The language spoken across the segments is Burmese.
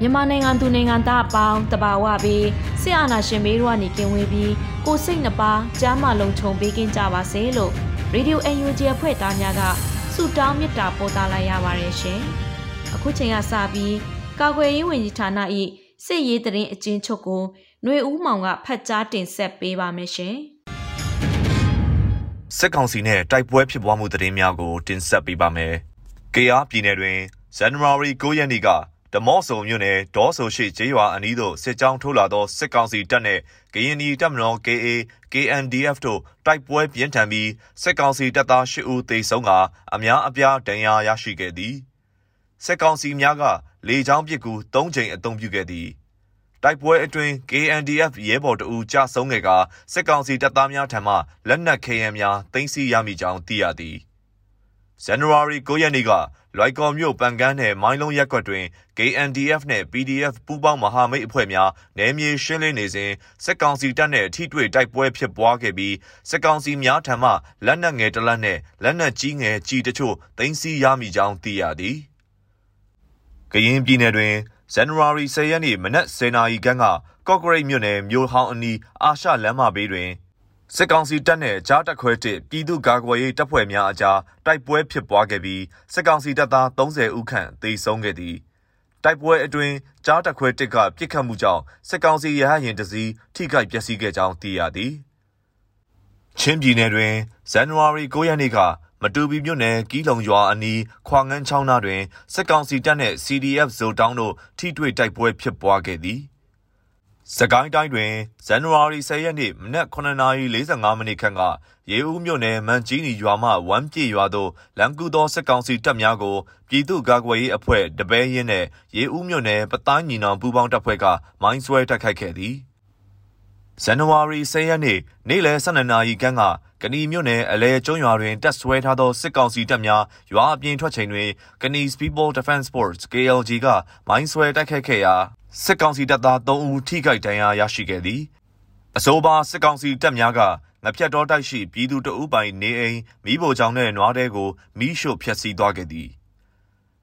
မြန်မာနိုင်ငံသူနိုင်ငံသားအပေါင်းတဘာဝပြီးဆရာနာရှင်မေးတို့ကနေကင်ဝေးပြီးကိုစိတ်နှပါကျမ်းမာလုံးခြုံပေးကင်းကြပါစေလို့ရေဒီယို UNG အဖွဲ့သားများကဆုတောင်းမေတ္တာပို့သလိုက်ရပါတယ်ရှင်။အခုချိန်ကစပြီးကာကွယ်ရေးဝန်ကြီးဌာန၏စစ်ရေးတရင်အကျဉ်းချုပ်ကိုຫນွေဦးမောင်ကဖတ်ကြားတင်ဆက်ပေးပါမယ်ရှင်။စစ်ကောင်စီနဲ့တိုက်ပွဲဖြစ်ပွားမှုသတင်းများကိုတင်ဆက်ပေးပါမယ်။ KR ပြည်နယ်တွင် ဇန်နဝါရီ9ရက်နေ့ကဓမော့ဆုံမြို့နယ်ဒေါဆိုရှိကျေးရွာအနီးသို့စစ်ကြောင်းထိုးလာသောစစ်ကောင်စီတပ်နှင့်ကရင်နီတပ်မတော် KA KNDF တို့တိုက်ပွဲပြင်းထန်ပြီးစစ်ကောင်စီတပ်သား၈ဦးသေဆုံးကအများအပြားဒဏ်ရာရရှိခဲ့သည်စစ်ကောင်စီများကလေကြောင်းပစ်ကူ၃ကြိမ်အုံပြုခဲ့သည်တိုက်ပွဲအတွင်း KNDF ရဲဘော်တအူကြဆုံးခဲ့ကစစ်ကောင်စီတပ်သားများထံမှလက်နက်ခဲယမ်းများတင်စီရမိကြောင်းသိရသည်ဇန်နဝါရီ9ရက်နေ့က လွိုက်ကော်မြို့ပန်ကန်းနယ်မိုင်းလုံးရက်ကွက်တွင် KNDF နဲ့ PDF ပူးပေါင်းမဟာမိတ်အဖွဲ့များနယ်မြေရှင်းလင်းနေစဉ်စစ်ကောင်စီတပ်နဲ့ထိတွေ့တိုက်ပွဲဖြစ်ပွားခဲ့ပြီးစစ်ကောင်စီများထံမှလက်နက်ငယ်တစ်လက်နဲ့လက်နက်ကြီးငယ်ကြီးတချို့သိမ်းဆည်းရမိကြောင်းသိရသည်။ကရင်ပြည်နယ်တွင်ဇန်နဝါရီ10ရက်နေ့မနက်10:00နာရီခန့်ကကော့ကရိတ်မြို့နယ်မြို့ဟောင်းအနီးအာရှလမ်းမဘေးတွင် စစ်ကောင်စီတပ်နဲ့ကြားတက်ခွဲတစ်ပြည်သူ့ကာကွယ်ရေးတပ်ဖွဲ့များအကြားတိုက်ပွဲဖြစ်ပွားခဲ့ပြီးစစ်ကောင်စီတပ်သား30ဦးခန့်သေဆုံးခဲ့သည်တိုက်ပွဲအတွင်းကြားတက်ခွဲတစ်ကပြစ်ခတ်မှုကြောင့်စစ်ကောင်စီရဟရင်တစည်းထိခိုက်ပျက်စီးခဲ့ကြောင်းသိရသည်ချင်းပြည်နယ်တွင်ဇန်နဝါရီ9ရက်နေ့ကမတူပီမြို့နယ်ကီးလုံရွာအနီးခွာငန်းချောင်းနာတွင်စစ်ကောင်စီတပ်နှင့် CDF ဇိုတောင်းတို့ထိတွေ့တိုက်ပွဲဖြစ်ပွားခဲ့သည်။ စကိုင်းတိုင်းတွင်ဇန်နဝါရီ10ရက်နေ့မနက်9:45မိနစ်ခန့်ကရေဦးမြို့နယ်မန်ကြီးနီရွာမှဝမ်းပြေရွာသို့လမ်းကူသောစစ်ကောင်စီတပ်များကိုပြည်သူ့ကာကွယ်ရေးအဖွဲ့တပဲရင်းနှင့်ရေဦးမြို့နယ်ပတိုင်းညီနောင်ပူးပေါင်းတပ်ဖွဲ့ကမိုင်းဆွဲတိုက်ခိုက်ခဲ့သည်ဇန်နဝါရီ10ရက်နေ့နေ့လယ်12နာရီခန့်က ကဏီမြို့နယ်အလဲကျွန်းရွာတွင်တပ်ဆွဲထားသောစစ်ကောင်စီတပ်များရွာအပြင်ထွက်ချိန်တွင်ကဏီ People Defense Force KLG ကမိုင်းဆွဲတိုက်ခိုက်ခဲ့ရာစစ်ကောင်စီတပ်သား3ဦးထိခိုက်ဒဏ်ရာရရှိခဲ့သည်အဆိုပါစစ်ကောင်စီတပ်များကငဖြတ်တော်တိုက်ရှိပြည်သူတအုပ်ပိုင်နေအိမ်မိဖို့ကြောင့်နဲ့နွားတဲကိုမိရှို့ဖျက်ဆီးသွားခဲ့သည်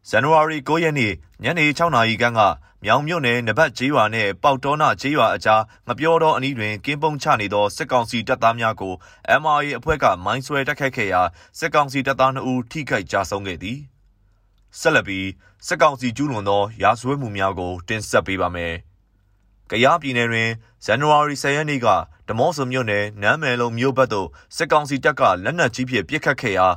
ဇန်နဝါရီ9ရက်နေ့ညနေ6နာရီခန့်က မြောင်မြို့နယ်နဘတ်ကျေးရွာနဲ့ပေါတောနာကျေးရွာအကြားငပြောတော်အနီးတွင်ကင်းပုံချနေသောစစ်ကောင်စီတပ်သားများကို MRA အဖွဲ့ကမိုင်းဆွဲတိုက်ခိုက်ခဲ့ရာစစ်ကောင်စီတပ်သား2ဦးထိခိုက်ကြဆုံးခဲ့သည်ဆက်လက်ပြီးစစ်ကောင်စီကျူးလွန်သောရာဇဝတ်မှုများကို တင်ဆက်ပေးပါမယ်။ကယားပြည်နယ်တွင်ဇန်နဝါရီ10ရက်နေ့ကဓမော့ဆုံမြို့နယ်နမ်းမယ်လုံးမြို့ဘက်သို့စစ်ကောင်စီတပ်ကလက်နက်ကြီးဖြင့်ပစ်ခတ်ခဲ့ရာ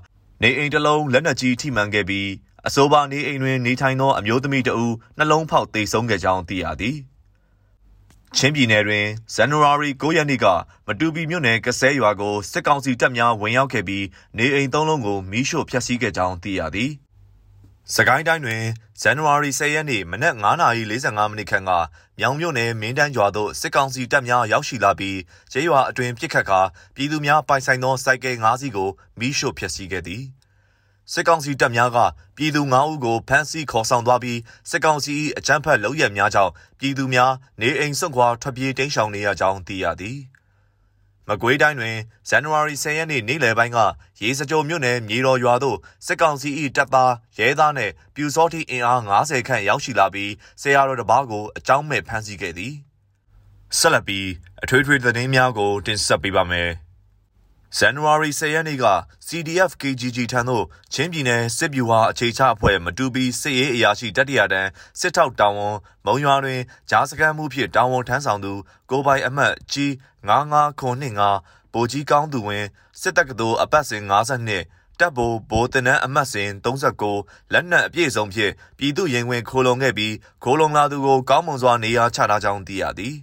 နေအိမ်တစ်လုံးလက်နက်ကြီးထိမှန်ခဲ့ပြီး အဆိုပါနေအိမ်တွင်နေထိုင်သောအမျိုးသမီးတဦးနှလုံးဖောက်သေဆုံးခဲ့ကြောင်းသိရသည်။ချင်းပြည်နယ်တွင်ဇန်နဝါရီ9ရက်နေ့ကမတူပီမြို့နယ်ကစဲရွာကိုစစ်ကောင်စီတပ်များဝင်ရောက်ခဲ့ပြီးနေအိမ်သုံးလုံးကိုမီးရှို့ဖျက်ဆီးခဲ့ကြောင်းသိရသည်။စကိုင်းတိုင်းတွင်ဇန်နဝါရီ10ရက်နေ့မနက်9:45မိနစ်ခန့်ကမြောင်မြို့နယ်မင်းတန်းရွာသို့စစ်ကောင်စီတပ်များရောက်ရှိလာပြီးကျေးရွာအတွင်ပစ်ခတ်ကာပြည်သူများပိုင်ဆိုင်သောစိုက်ကယ်၅စီးကိုမိရှို့ဖျက်ဆီးခဲ့သည် စစ်ကောင်စီတပ်များကပြည်သူ9ဦးကိုဖမ်းဆီးခေါ်ဆောင်သွားပြီးစစ်ကောင်စီအကြမ်းဖက်လုပ်ရများကြောင့်ပြည်သူများနေအိမ်စွန့်ခွာထွက်ပြေးတိမ်းရှောင်နေရကြောင်းသိရသည်။မကွေးတိုင်းတွင်ဇန်နဝါရီ10ရက်နေ့နေ့လယ်ပိုင်းကရေစကြိုမြို့နယ်မြေတော်ရွာသို့စစ်ကောင်စီ၏တပ်သားရဲသားနှင့်ပြူစောတိအင်အား90ခန့်ရောက်ရှိလာပြီးဆရာတော်တစ်ပါးကိုအကြောင်းမဲ့ဖမ်းဆီးခဲ့သည်ဆက်လက်ပြီးအထွေထွေသတင်းများကိုတင်ဆက်ပေးပါမယ် ဇန်နဝါရီ10ရက်နေ့က CDF KGG ထံသို့ချင်းပြည်နယ်စစ်ဗျူဟာအခြေချအဖွဲ့မတူပီစစ်ရေးအရာရှိတတိယတန်းစစ်ထောက်တောင်ဝန်မုံရွာတွင်ဂျားစကန်မှုဖြင့်တောင်ဝန်ထမ်းဆောင်သူကိုပိုင်အမတ်ကြီး9995ဗိုလ်ကြီးကောင်းသူဝင်စစ်တပ်ကတော်အပတ်စဉ်52တပ်ဗိုလ်ဗိုလ်တင်နန်းအမတ်စဉ်39လက်နက်အပြည့်စုံဖြင့်ပြည်သူရင်ဝင်ခိုလုံခဲ့ပြီးခိုလုံလာသူကိုကောင်းမွန်စွာနေရာချထားကြောင်းသိရသည်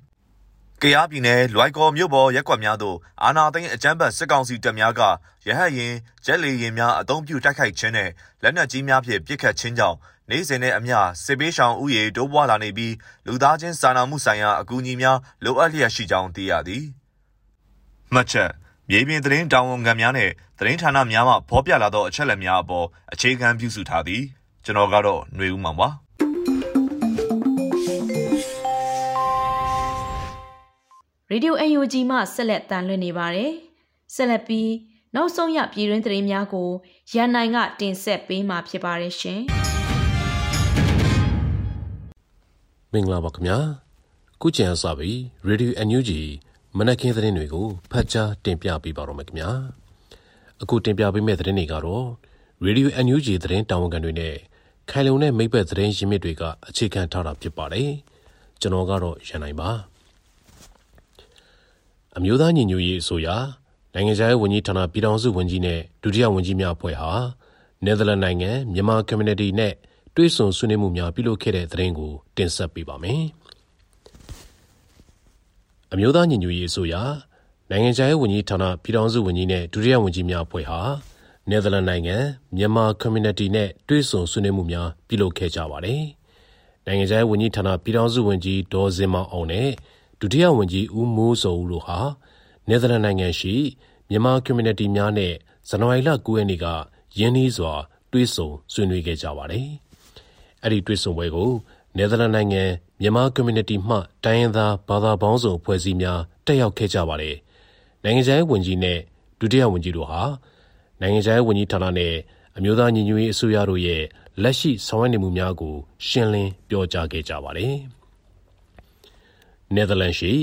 ကယားပြည်နယ်လွိုက်ကော်မြို့ပေါ်ရက်ကွက်များသို့အာနာသိန်းအကြမ်းဖက်စစ်ကောင်စီတပ်များကရဟတ်ရင်ဂျက်လီရင်များအုံပြုတိုက်ခိုက်ခြင်းနဲ့လက်နက်ကြီးများဖြင့်ပစ်ခတ်ခြင်းကြောင့်နေ့စဉ်နဲ့အမျှစစ်ပေးရှောင်ဥယေတိုးပွားလာနေပြီးလူသားချင်းစာနာမှုဆိုင်ရာအကူအညီများလိုအပ်လျက်ရှိကြောင်းသိရသည်။မှတ်ချက်မြေပြင်သတင်းတာဝန်ခံများနဲ့သတင်းဌာနများမှဖော်ပြလာသောအချက်အလက်များအပေါ်အခြေခံပြုစုထားသည်ကျွန်တော်ကတော့ຫນွေဦးမှာပါ။ ရေဒီယို UNG မှဆက်လက်တန်လွှင့်နေပါတယ်။ဆက်လက်ပြီးနောက်ဆုံးရပြည်တွင်းသတင်းများကိုရန်နိုင်ကတင်ဆက်ပေးမှာဖြစ်ပါတယ်ရှင်။မင်္ဂလာပါခင်ဗျာ။ခုချိန်အစပြီး Radio NUG မနက်ခင်းသတင်းတွေကိုဖတ်ကြားတင်ပြပေးပါတော့မယ်ခင်ဗျာ။အခုတင်ပြပေးမယ့်သတင်းတွေကတော့ Radio NUG သတင်းတာဝန်ခံတွေနဲ့ခိုင်လုံတဲ့မိဘသတင်းရင်းမြစ်တွေကအခြေခံထားတာဖြစ်ပါတယ်။ကျွန်တော်ကတော့ရန်နိုင်ပါ။ အမျိုးသားညီညွတ်ရေးအစိုးရနိုင်ငံခြားရေးဝန်ကြီးဌာနပြည်ထောင်စုဝန်ကြီးနဲ့ဒုတိယဝန်ကြီးများအဖွဲ့ဟာနယ်သာလန်နိုင်ငံမြန်မာ community နဲ့တွဲဆုံဆွေးနွေးမှုများပြုလုပ်ခဲ့တဲ့သတင်းကိုတင်ဆက်ပေးပါမယ်။အမျိုးသားညီညွတ်ရေးအစိုးရနိုင်ငံခြားရေးဝန်ကြီးဌာနပြည်ထောင်စုဝန်ကြီးနဲ့ဒုတိယဝန်ကြီးများအဖွဲ့ဟာနယ်သာလန်နိုင်ငံမြန်မာ community နဲ့တွဲဆုံဆွေးနွေးမှုများပြုလုပ်ခဲ့ကြပါတယ်။နိုင်ငံခြားရေးဝန်ကြီးဌာနပြည်ထောင်စုဝန်ကြီးဒေါ်စင်မောင်အောင်နဲ့ ဒုတိယဝန်ကြီးဦးမိုးစောဦးတို့ဟာနယ်သာလန်နိုင်ငံရှိမြန်မာ community များနဲ့ဇန်နဝါရီလ9ရက်နေ့ကယင်းနှီးစွာတွေ့ဆုံဆွေးနွေးခဲ့ကြပါတယ်။အဲ့ဒီတွေ့ဆုံပွဲကိုနယ်သာလန်နိုင်ငံမြန်မာ community မှတိုင်းရင်းသားဘာသာပေါင်းစုံဖွဲ့စည်းများတက်ရောက်ခဲ့ကြပါတယ်။နိုင်ငံခြားရေးဝန်ကြီးနဲ့ဒုတိယဝန်ကြီးတို့ဟာနိုင်ငံခြားရေးဝန်ကြီးဌာနနဲ့အမျိုးသားညီညွတ်ရေးအစိုးရတို့ရဲ့လက်ရှိဆောင်ရွက်နေမှုများကိုရှင်းလင်းပြောကြားခဲ့ကြပါတယ်။ နယ်သာလန်ရှိ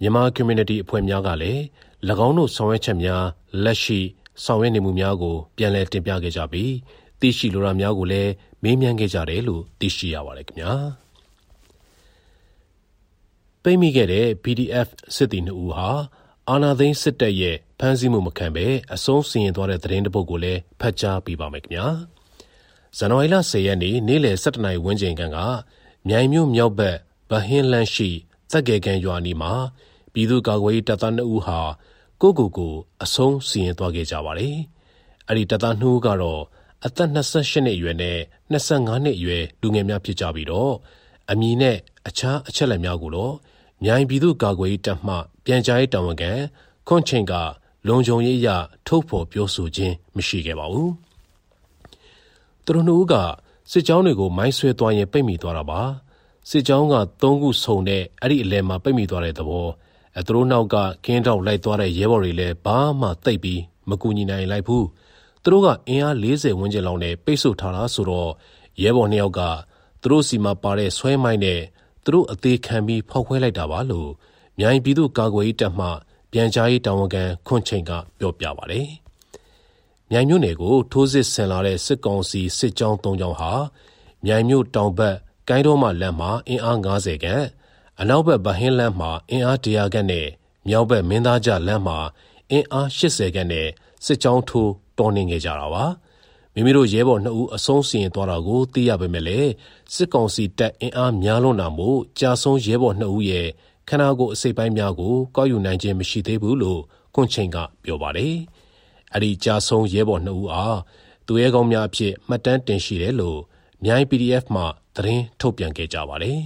မြန်မာ community အဖွဲ့များကလည်း၎င်းတို့ဆောင်ရွက်ချက်များလက်ရှိဆောင်ရွက်နေမှုများကို ပြန်လည်တင်ပြခဲ့ကြပြီးသိရှိလိုတာများကိုလည်းမေးမြန်းခဲ့ကြတယ်လို့သိရှိရပါတယ်ခင်ဗျာပိတ်မိခဲ့တဲ့ PDF စစ်သည်2ဦးဟာအာနာသိန်းစစ်တပ်ရဲ့ဖမ်းဆီးမှုမခံဘဲအဆုံးစီရင်သွားတဲ့သတင်းတပုတ်ကိုလည်းဖတ်ကြားပေးပါမယ်ခင်ဗျာဇန်နဝါရီလ10ရက်နေ့နေ့လယ်7:00နာရီဝန်းကျင်ခန့်ကမြိုင်မြို့မြောက်ဘက်ဘဟင်းလန်းရှိ သက်ကဲကန်ရွာနီမှာပြည်သူ့ကာကွယ်ရေးတပ်သား2ဦးဟာကိုကိုကိုအဆုံးစီရင်သွားခဲ့ကြပါတယ်။အဲ့ဒီတပ်သား2ဦးကတော့အသက်28နှစ်အရွယ်နဲ့25နှစ်အရွယ်လူငယ်များဖြစ်ကြပြီးတော့အမည်နဲ့အခြားအချက်အလက်များကိုတော့မြိုင်ပြည်သူ့ကာကွယ်ရေးတပ်မှပြန်ကြားရေးတာဝန်ခံခွန်ချင်းကလုံခြုံရေးအရထုတ်ဖော်ပြောဆိုခြင်းမရှိခဲ့ပါဘူး။သူတို့နှစ်ဦးကစစ်ကြောင်းတွေကိုမိုင်းဆွဲသွားရင်ပိတ်မိသွားတာပါ။ စစ်ကြောင်းကသုံးခုဆုံတဲ့အဲ့ဒီအလဲမှာပိတ်မိသွားတဲ့သဘောအဲသူတို့နောက်ကကင်းတောက်လိုက်သွားတဲ့ရဲဘော်တွေလည်းဘာမှတိတ်ပြီးမကူညီနိုင်လိုက်ဘူးသူတို့ကအင်အား40ဝန်းကျင်လောက်နဲ့ပိတ်ဆို့ထားတာဆိုတော့ရဲဘော်နှစ်ယောက်ကသူတို့စီမှာပါတဲ့ဆွဲမိုင်းနဲ့သူတို့အသေးခံပြီးဖောက်ခွဲလိုက်တာပါလို့မြိုင်ပြည်သူကာကွယ်ရေးတပ်မှပြန်ကြားရေးတာဝန်ခံခွန်ချိန်ကပြောပြပါတယ်။မြိုင်မြို့နယ်ကိုထိုးစစ်ဆင်လာတဲ့စစ်ကောင်စီစစ်ကြောင်း၃ကြောင်းဟာမြိုင်မြို့တောင်ဘက် ကိုင်းတော်မှလမ်းမှာအင်အား90ခန့်အနောက်ဘက်ဗဟင်းလမ်းမှာအင်အား100ခန့်နဲ့မြောက်ဘက်မင်းသားကျလမ်းမှာအင်အား80ခန့်နဲ့စစ်ကြောင်းထိုးတော်နေခဲ့ကြတာပါမိမိတို့ရဲဘော်နှစ်ဦးအဆုံးစီရင်သွားတာကိုသိရပေမဲ့လည်းစစ်ကောင်စီတပ်အင်အားများလွန်းတာမို့ကြာဆုံးရဲဘော်နှစ်ဦးရဲ့ခန္ဓာကိုယ်အစိပ်ပိုင်းများကိုကောက်ယူနိုင်ခြင်းမရှိသေးဘူးလို့ကွန်ချိန်ကပြောပါတယ်အဲ့ဒီကြာဆုံးရဲဘော်နှစ်ဦးအားသူရဲကောင်းများအဖြစ်မှတ်တမ်းတင်ရှိတယ်လို့မြိုင် PDF မှ သတင်းထုတ်ပြန်ခဲ့ကြပါတယ်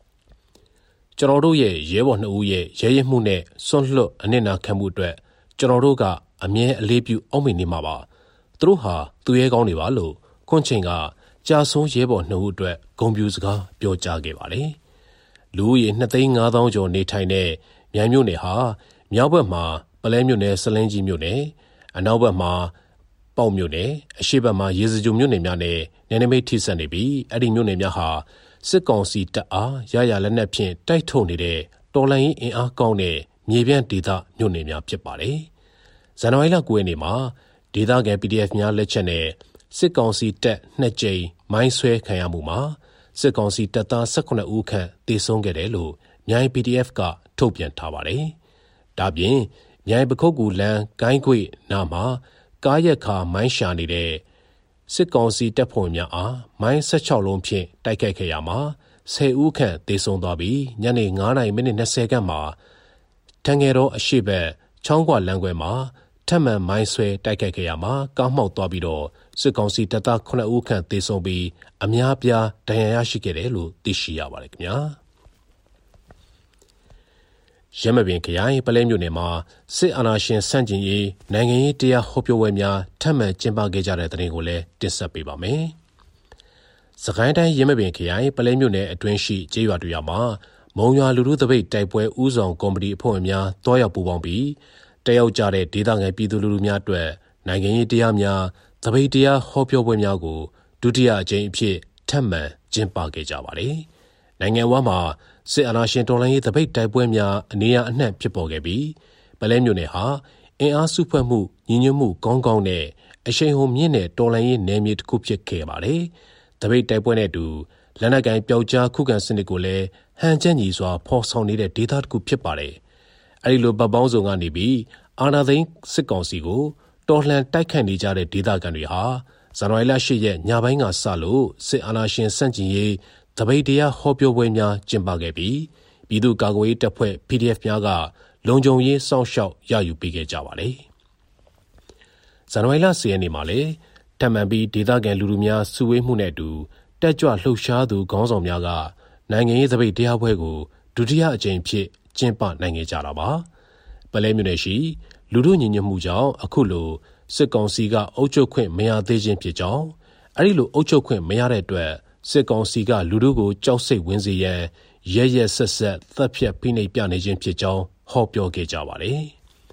။ကျွန်တော်တို့ရဲ့ရဲဘော်နှစ်ဦးရဲ့ရဲရဲမှုနဲ့စွန့်လွတ်အနစ်နာခံမှုအတွက်ကျွန်တော်တို့ကအမြဲအလေးပြုအောက်မေ့နေမှာပါ။သူတို့ဟာသူရဲကောင်းတွေပါလို့ခွန်ချင်းကကြာဆုံးရဲဘော်နှစ်ဦးအတွက်ဂုံပြူစကားပြောကြားခဲ့ပါတယ်။လူဦးရေ2,500ကျော်နေထိုင်တဲ့မြိုင်မြို့နယ်ဟာမြောက်ဘက်မှာပလဲမြို့နယ်ဆလင်းကြီးမြို့နယ်အနောက်ဘက်မှာ ပေါက်မြို့နယ်အရှေ့ဘက်မှာရေစကြိုမြို့နယ်များနဲ့နယ်နိမိတ်ထိစပ်နေပြီးအဲ့ဒီမြို့နယ်များဟာစစ်ကောင်စီတပ်အားရရလက်နက်ဖြင့်တိုက်ထုတ်နေတဲ့တော်လှန်ရေးအင်အားကောင်းတဲ့မြေပြန့်ဒေသမြို့နယ်များဖြစ်ပါတယ်ဇန်နဝါရီလ9ရက်နေ့မှာဒေသခံ PDF များလက်ချက်နဲ့စစ်ကောင်စီတပ်နှစ်ကြိမ်မိုင်းဆွဲခံရမှုမှာစစ်ကောင်စီတပ်သား18ဦးခန့်တေဆုံးခဲ့တယ်လို့မြိုင် PDF ကထုတ်ပြန်ထားပါတယ်။ဒါပြင်မြိုင်ပခုတ်ကူလန်းကိုင်းခွေနာမှာ ကားရက်ခါမိုင်းရှာနေတဲ့စစ်ကောင်စီတပ်ဖွဲ့များအားမိုင်း16လုံးဖြင့်တိုက်ခိုက်ခဲ့ရမှာ10ဦးခန့်တေဆုံးသွားပြီးညနေ9:30မိနစ်20ခန့်မှာတန်ငယ်တော်အရှိဘက်ချောင်းကွာလမ်းခွဲမှာထပ်မံမိုင်းဆွဲတိုက်ခိုက်ခဲ့ရမှာကားမှောက်သွားပြီးတော့စစ်ကောင်စီတပ်သား9ဦးခန့်သေဆုံးပြီးအများပြားဒဏ်ရာရရှိခဲ့တယ်လို့သိရှိရပါတယ်ခင်ဗျာ ရမပင်ခရိုင်ပလဲမြို့နယ်မှာစစ်အာဏာရှင်ဆန့်ကျင်ရေးနိုင်ငံရေးတရားဟောပြောပွဲများထပ်မံကျင်းပခဲ့ကြတဲ့တဲ့တင်ကိုလည်းတင်ဆက်ပေးပါမယ်။စကိုင်းတိုင်းရမပင်ခရိုင်ပလဲမြို့နယ်အတွင်းရှိကျေးရွာတွေမှာမုံရွာလူလူသပိတ်တိုက်ပွဲဥဆောင်ကော်မတီအဖွဲ့ဝင်များတွားရောက်ပူးပေါင်းပြီးတက်ရောက်ကြတဲ့ဒေသခံပြည်သူလူထုများအတွက်နိုင်ငံရေးတရားများသပိတ်တရားဟောပြောပွဲများကိုဒုတိယအကြိမ်အဖြစ်ထပ်မံကျင်းပခဲ့ကြပါတယ်။ နိုင်ငံဝါမှာစစ်အာဏာရှင်တော်လှန်ရေးသပိတ်တိုက်ပွဲများအနေအအနှံ့ဖြစ်ပေါ်ခဲ့ပြီးပလဲမြို့နယ်ဟာအင်အားစုဖွဲ့မှုညီညွတ်မှုကောင်းကောင်းနဲ့အရှိန်ဟုန်မြင့်တဲ့တော်လှန်ရေးနယ်မြေတစ်ခုဖြစ်ခဲ့ပါတယ်။တပိတ်တိုက်ပွဲနဲ့အတူလက်နက်ကိုင်ပျောက်ကြားခုခံစနစ်ကိုလည်းဟန်ချက်ညီစွာဖော်ဆောင်နေတဲ့ဒေသတစ်ခုဖြစ်ပါတယ်။အဲဒီလိုပတ်ပေါင်းစုံကနေပြီးအာနာသိန်းစစ်ကောင်စီကိုတော်လှန်တိုက်ခိုက်နေကြတဲ့ဒေသခံတွေဟာဇန်နဝါရီလ၈ရက်ညပိုင်းကစလို့စစ်အာဏာရှင်စန့်ကျင်ရေး တပိတ်တရားဟောပြောပွဲများကျင်းပခဲ့ပြီးပြည်သူ့ကာကွယ်ရေးတပ်ဖွဲ့ PDF များကလုံခြုံရေးစောင့်ရှောက်ရယူပေးခဲ့ကြပါတယ်။ဇန်နဝါရီလ10ရက်နေ့မှာလည်းတမန်ပြီးဒေသခံလူလူများစုဝေးမှုနဲ့အတူတက်ကြွလှုပ်ရှားသူခေါင်းဆောင်များကနိုင်ငံရေးသပိတ်တရားပွဲကိုဒုတိယအကြိမ်ဖြစ်ကျင်းပနိုင်ခဲ့ကြတာပါ။ပလဲမြို့နယ်ရှိလူထုညီညွတ်မှုကြောင့်အခုလိုစစ်ကောင်စီကအုပ်ချုပ်ခွင့်မရသေးခြင်းဖြစ်ကြောင်းအဲဒီလိုအုပ်ချုပ်ခွင့်မရတဲ့အတွက် စစ်ကောင်စီကလူထုကိုကြောက်စိတ်ဝင်စေရန်ရရဆက်ဆက်တပ်ဖြတ်ဖိနှိပ်ပြနေခြင်းဖြစ်ကြောင်းဟောပြောခဲ့ကြပါတယ်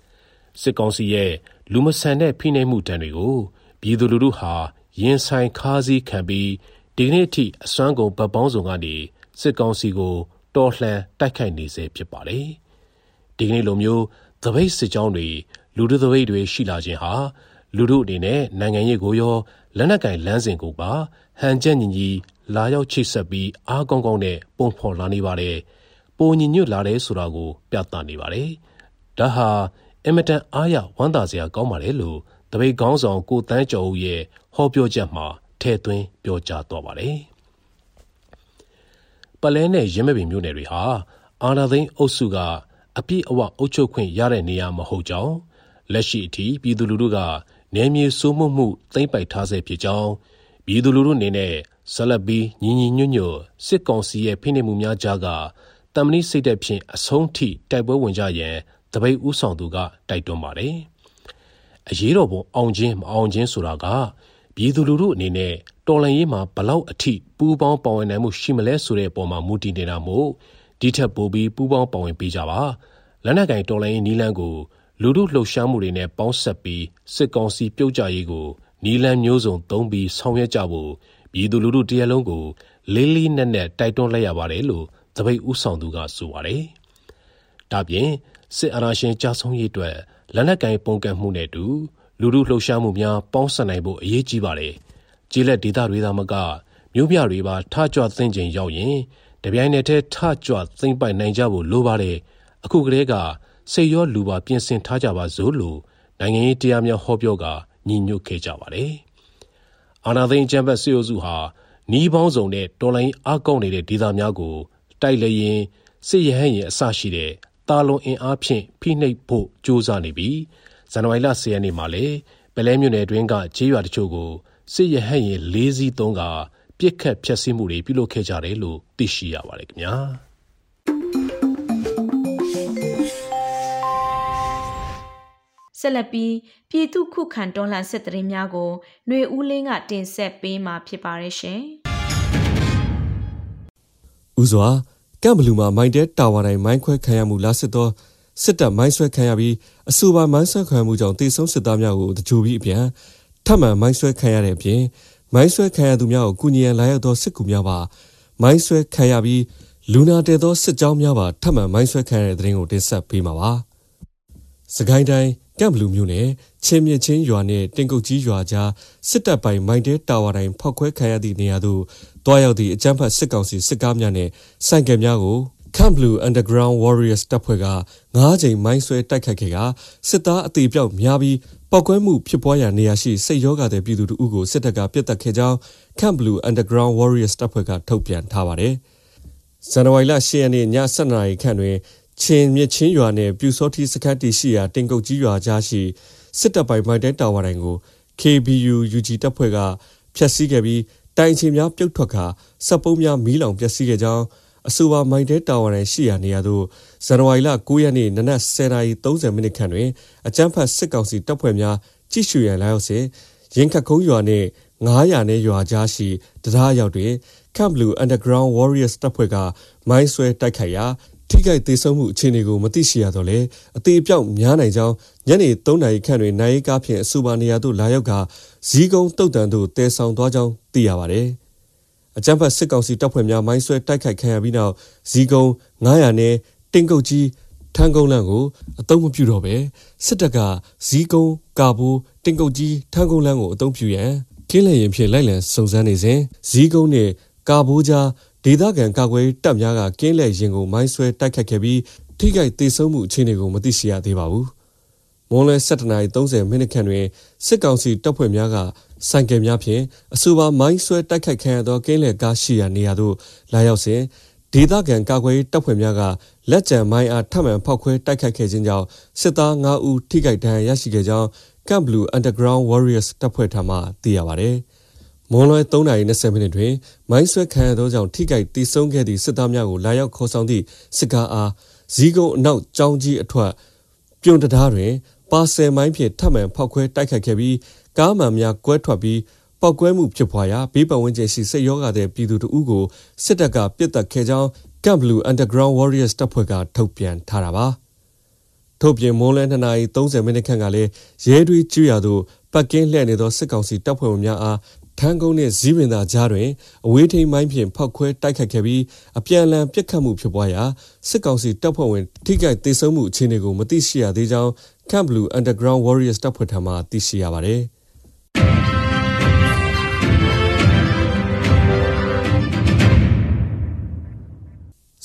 ။စစ်ကောင်စီရဲ့လူမဆန်တဲ့ဖိနှိပ်မှုတံတွေကိုပြည်သူလူထုဟာရင်ဆိုင်ခါးစည်းခံပြီးဒီကနေ့အထိအစွမ်းကုန်ဗတ်ပေါင်းစုံကနေစစ်ကောင်စီကိုတော်လှန်တိုက်ခိုက်နေစေဖြစ်ပါတယ်။ဒီကနေ့လိုမျိုးသပိတ်စစ်ကြောင်းတွေလူထုသပိတ်တွေရှိလာခြင်းဟာလူထုအနေနဲ့နိုင်ငံရေးကိုရောလက်နက်ကင်လမ်းစဉ်ကိုပါဟန်ချက်ညီညီ လာရောက်ချိတ်ဆက်ပြီးအားကောင်းကောင်းနဲ့ပုံဖော်လာနေပါတယ်။ပုံညီညွတ်လာတယ်ဆိုတာကို ပြသနေပါတယ်။ဒါဟာအမတန်အားရဝမ်းသာစရာကောင်းပါတယ်လို့တပိတ်ကောင်းဆောင်ကိုတန်းကျော်ဦးရဲ့ဟောပြောချက်မှာထည့်သွင်းပြောကြားသွားပါတယ်။ပလဲနဲ့ရင်းမပင်မြို့နယ်တွေဟာအာနာသိန်းအုပ်စုကအပြည့်အဝအုပ်ချုပ်ခွင့်ရတဲ့နေရာမဟုတ်ကြောင်းလက်ရှိအထိပြည်သူလူထုကနယ်မြေစိုးမိုးမှုသိမ့်ပိုက်ထားဆဲဖြစ်ကြောင်းပြည်သူလူထုအနေနဲ့ ဆက်လက်ပြီးညီညီညွတ်ညွတ်စစ်ကောင်စီရဲ့ဖိနှိပ်မှုများကြားကတမဏိစိတ်သက်ဖြင့်အဆုံးထိတိုက်ပွဲဝင်ကြရန်တပိတ်ဥဆောင်သူကတိုက်တွန်းပါတယ်။အရေးတော်ပုံအောင်ခြင်းမအောင်ခြင်းဆိုတာကပြည်သူလူထုအနေနဲ့တော်လှန်ရေးမှာဘလောက်အထိပူးပေါင်းပါဝင်နိုင်မှုရှိမလဲဆိုတဲ့အပေါ်မှာမူတည်နေတာမို့ဒီထက်ပိုပြီးပူးပေါင်းပါဝင်ပေးကြပါလက်နက်ကင်တော်လှန်ရေးနီလန်းကိုလူထုလှုပ်ရှားမှုတွေနဲ့ပေါင်းဆက်ပြီးစစ်ကောင်စီပြုတ်ကြရေးကိုနီလန်းမျိုးစုံသုံးပြီးဆောင်ရွက်ကြဖို့ ပြည်သူလူထုတရက်လုံးကို လေးလေးနက်နက် တိုက်တွန်းလိုက်ရပါတယ်လို့တပိတ်ဥဆောင်သူက ဆိုပါတယ်။ဒါပြင် စစ်အာဏာရှင်ကြာဆုံးရေးအတွက် လက်နက်ကင်ပုံကန့်မှုနဲ့တူ လူထုလှုပ်ရှားမှုများ ပေါင်းစပ်နိုင်ဖို့ အရေးကြီးပါတယ်။ကျေးလက်ဒေသတွေသာမက မြို့ပြတွေပါ ထကြွသိမ့်ချိန်ရောက်ရင် တပြိုင်နက်တည်း ထကြွသိမ့်ပိုက်နိုင်ကြဖို့ လိုပါတယ်။အခုကလေးက စိတ်ရောလူပါ ပြင်ဆင်ထားကြပါစို့လို့ နိုင်ငံရေးတရားများ ဟောပြောကညီညွတ်ခဲ့ကြပါတယ်။ အာနာသိန်းကျမ်းဘတ်စေအုပ်စုဟာနီးပေါင်းစုံနဲ့တော်လိုင်းအားကောင်းနေတဲ့ဒေသများကိုတိုက်လျင်စစ်ရဟန်းရင်အစရှိတဲ့တာလွန်အင်အားဖြင့်ဖိနှိပ်ဖို့ကြိုးစားနေပြီးဇန်နဝါရီလ10ရက်နေ့မှာလည်းပလဲမြို့နယ်တွင်းကခြေရွာတချို့ကိုစစ်ရဟန်းရင်၄စီးသုံးကပြစ်ခတ်ဖျက်ဆီးမှုတွေပြုလုပ်ခဲ့ကြတယ်လို့သိရှိရပါတယ်ခင်ဗျာ။ ဆက်လက်ပြီးပြည်သူခုခံတော်လှန်စစ်တရင်များကိုຫນွေဦးလင်းကတင်ဆက်ပေးမှာဖြစ်ပါရဲ့ရှင်။ဦးစွာကမ်ဘလူမှာမိုင်းတဲတာဝါတိုင်းမိုင်းခွဲခံရမှုလားစစ်သောစစ်တပ်မိုင်းဆွဲခံရပြီးအဆိုပါမိုင်းဆွဲခံမှုကြောင့်တေဆုံးစစ်သားများကိုတကြိုပြီးအပြန်ထပ်မံမိုင်းဆွဲခံရတဲ့အပြင်မိုင်းဆွဲခံရသူများကိုကုညီရန်လာရောက်သောစစ်ကူများပါမိုင်းဆွဲခံရပြီးလူနာတဲသောစစ်ကြောင်းများပါထပ်မံမိုင်းဆွဲခံရတဲ့တဲ့ရင်ကိုတင်ဆက်ပေးမှာပါ။စကိုင်းတိုင်း ကမ်ဘလူးမြို့နယ်ချင်းမြချင်းရွာနဲ့တင်ကုတ်ကြီးရွာကြားစစ်တပ်ပိုင်မိုင်းတဲတာဝါတိုင်းဖောက်ခွဲခံရသည့်နေရာသို့တွားရောက်သည့်အကြမ်းဖက်စစ်ကောင်စီစစ်ကားများနဲ့ဆိုင်ကယ်များကို Camp Blue Underground Warriors တပ်ဖွဲ့က9ကြိမ်မိုင်းဆွဲတိုက်ခတ်ခဲ့ကစစ်သားအသေးပြောက်များပြီးပောက်ကွဲမှုဖြစ်ပွားရာနေရာရှိစိတ်ရောဂါတဲ့ပြည်သူတို့ကိုစစ်တပ်ကပြစ်တက်ခဲ့ကြောင်း Camp Blue Underground Warriors တပ်ဖွဲ့ကထုတ်ပြန်ထားပါတယ်။ဇန်နဝါရီလ10ရက်နေ့ည7:00နာရီခန့်တွင် ချင်းမြချင်းရွာနယ်ပြူစောတိစခတ်တီရှိရာတင်ကုတ်ကြီးရွာကြားရှိစစ်တပ်ပိုင်မိုက်တဲတာဝါတိုင်းကို KBU UG တပ်ဖွဲ့ကဖျက်ဆီးခဲ့ပြီးတိုင်ချင်များပြုတ်ထွက်ခါစက်ပုံးများမီးလောင်ပျက်စီးခဲ့ကြောင်းအဆိုပါမိုက်တဲတာဝါတိုင်းရှိရာနေရာသို့ဇန်နဝါရီလ9ရက်နေ့နနက်10:30မိနစ်ခန့်တွင်အကြမ်းဖက်စစ်ကောင်စီတပ်ဖွဲ့များကြိရှူရန်လာရောက်စဉ်ရင်ခတ်ခုံးရွာနှင့်900နဲ့ရွာကြားရှိတရားရောက်တွင် Camp Blue Underground Warriors တပ်ဖွဲ့ကမိုင်းဆွဲတိုက်ခိုက်ရာ ထိခိုက်သေးဆုံးမှုအခြေအနေကိုမသိရှိရတော့လေအသေးအပြောက်များနိုင်ကြောင်းညနေ3နာရီခန့်တွင်နိုင်ကားဖြင့်အဆိုပါနေရာသို့လာရောက်ကဇီးကုန်းတုတ်တန်သို့တဲဆောင်သွားကြောင်းသိရပါတယ်။အကြမ်းဖက်စစ်ကောင်စီတပ်ဖွဲ့များမိုင်းဆွဲတိုက်ခိုက်ခံရပြီးနောက်ဇီးကုန်း900နဲ့တင်ကုတ်ကြီးထန်းကုန်းလန့်ကိုအသုံးမပြုတော့ပဲစစ်တပ်ကဇီးကုန်းကာဘိုးတင်ကုတ်ကြီးထန်းကုန်းလန့်ကိုအသုံးပြုရန်ကင်းလည်ရင်ဖြင့်လိုက်လံစုံစမ်းနေစဉ်ဇီးကုန်းနဲ့ကာဘိုးကြား ဒေသခံကာကွယ်တပ်များကကင်းလည်ရင်ကိုမိုင်းဆွဲတိုက်ခတ်ခဲ့ပြီးထိခိုက်ဒေဆုံးမှုအခြေအနေကိုမသိရှိရသေးပါဘူး။မွန်လဲ7:30မိနစ်ခန့်တွင်စစ်ကောင်စီတပ်ဖွဲ့များကဆိုင်ကယ်များဖြင့်အဆိုပါမိုင်းဆွဲတိုက်ခိုက်ခံရသောကင်းလည်ကားရှိရာနေရာသို့လာရောက်စဉ်ဒေသခံကာကွယ်တပ်ဖွဲ့များကလက်ကျန်မိုင်းအားထပ်မံဖောက်ခွဲတိုက်ခိုက်ခဲ့ခြင်းကြောင့်စစ်သား9ဦးထိခိုက်ဒဏ်ရာရရှိခဲ့ကြောင်း Camp Blue Underground Warriors တပ်ဖွဲ့ထံမှသိရပါဗျ။ မွန်လွဲ3:20မိနစ်တွင်မိုင်းဆွဲခံရသောကြောင့်ထိခိုက်တိဆုံးခဲ့သည့်စစ်သားများကိုလာရောက်ခေါ်ဆောင်သည့်စစ်ကားအားဇီးကုန်းအနောက်ကျောင်းကြီးအထွတ်ပြုံတရားတွင်ပါဆယ်မိုင်းဖြင့်ထပ်မံဖောက်ခွဲတိုက်ခိုက်ခဲ့ပြီးကားမှန်များကွဲထွက်ပြီးပောက်ကွဲမှုဖြစ်ပွားရာဘေးပတ်ဝန်းကျင်ရှိစိတ်ရောဂါတဲ့ပြည်သူတို့ကိုစစ်တပ်ကပစ်တက်ခဲ့ကြောင်း Camp Blue Underground Warriors တပ်ဖွဲ့ကထုတ်ပြန်ထားတာပါထုတ်ပြန်မွန်လဲ2:30မိနစ်ခန့်ကလည်းရဲတွေကျွရသို့ပတ်ကင်းလှည့်နေသောစစ်ကောင်စီတပ်ဖွဲ့ဝင်များအား ထန်းကုန်းနှင့်ဇီးပင်သာကြားတွင်အဝေးထိန်မိုင်းဖြင့်ဖောက်ခွဲတိုက်ခတ်ခဲ့ပြီးအပြန်အလှန်ပြစ်ခတ်မှုဖြစ်ပွားရာစစ်ကောင်စီတပ်ဖွဲ့ဝင်ထိခိုက်ဒေဆုံးမှုအခြေအနေကိုမသိရှိရသေးကြောင်း Camp Blue Underground Warriors တပ်ဖွဲ့ထံမှသိရှိရပါသည်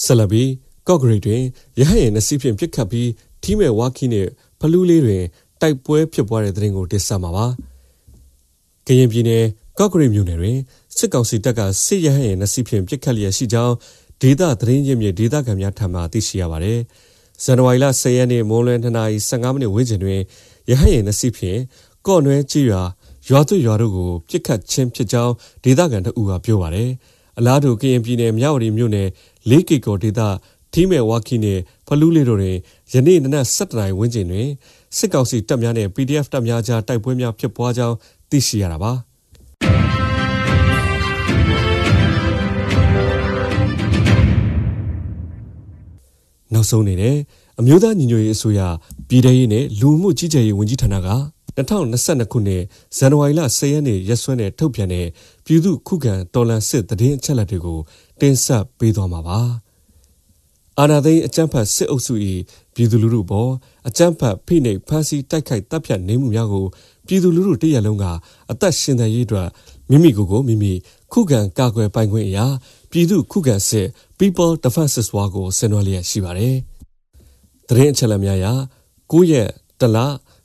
ဆလဘီကော့ဂရိတ်တွင်ရဟယင်နစီဖြင့်ပြစ်ခတ်ပြီးထီးမဲ့ဝါခီနဲ့ဖလူးလေးတွင်တိုက်ပွဲဖြစ်ပွားတဲ့တဲ့ရင်ကိုတင်ဆက်မှာပါ။ကရင်ပြည်နယ် ကော့ကရိတ်မြို့နယ်တွင်စစ်ကောင်စီတပ်ကစစ်ရဟန်းရဲ့နစီဖြင့်ပြစ်ခတ်လျက်ရှိကြောင်းဒေသသတင်းရင်းမြစ်ဒေသခံများထံမှသိရှိရပါသည်။ဇန်နဝါရီလ10ရက်နေ့မိုးလွယ်2:15မိနစ်ဝန်းကျင်တွင်ရဟန်းရဲ့နစီဖြင့်ကော့နွဲကြီးရွာရွာသွရွာတို့ကိုပြစ်ခတ်ခြင်းဖြစ်ကြောင်းဒေသခံတို့ကပြောပါတယ်။အလားတူကရင်ပြည်နယ်မြဝတီမြို့နယ်လေးကီကိုဒေသထီးမဲ့ဝါခီနဲ့ဖလူးလေးတို့တွင်ယနေ့နနက်7:00နာရီဝန်းကျင်တွင်စစ်ကောင်စီတပ်များနဲ့ PDF တပ်များကြားတိုက်ပွဲများဖြစ်ပွားကြောင်းသိရှိရတာပါ။ နောက်ဆုံးအနေနဲ့အမျိုးသားညီညွတ်ရေးအစိုးရပြည်ထရေးနဲ့လူမှုကြီးကြပ်ရေးဝန်ကြီးဌာနက2022ခုနှစ်ဇန်နဝါရီလ10ရက်နေ့ရက်စွဲနဲ့ထုတ်ပြန်တဲ့ပြည်သူ့ခုခံတော်လှန်စစ်တည်င်းအချက်အလက်တွေကိုတင်ဆက်ပေးသွားမှာပါ။အာဏာသိမ်းအကြမ်းဖက်စစ်အုပ်စု၏ပြည်သူလူထုပေါ်အကြမ်းဖက်ဖိနှိပ်ဖမ်းဆီးတိုက်ခိုက်တပ်ဖြတ်နေမှုများကိုပြည်သူလူထုတရက်လုံးကအသက်ရှင်သန်ရေးအတွက်မိမိကိုယ်ကိုမိမိ ခုခံကာကွယ်ပိုင်ခွင့်အရာပြည်သူခုခံစစ် People Defenses War ကိုဆင်နွှဲလျက်ရှိပါတယ်။သတင်းအချက်အလက်များအရ9ရက်တလ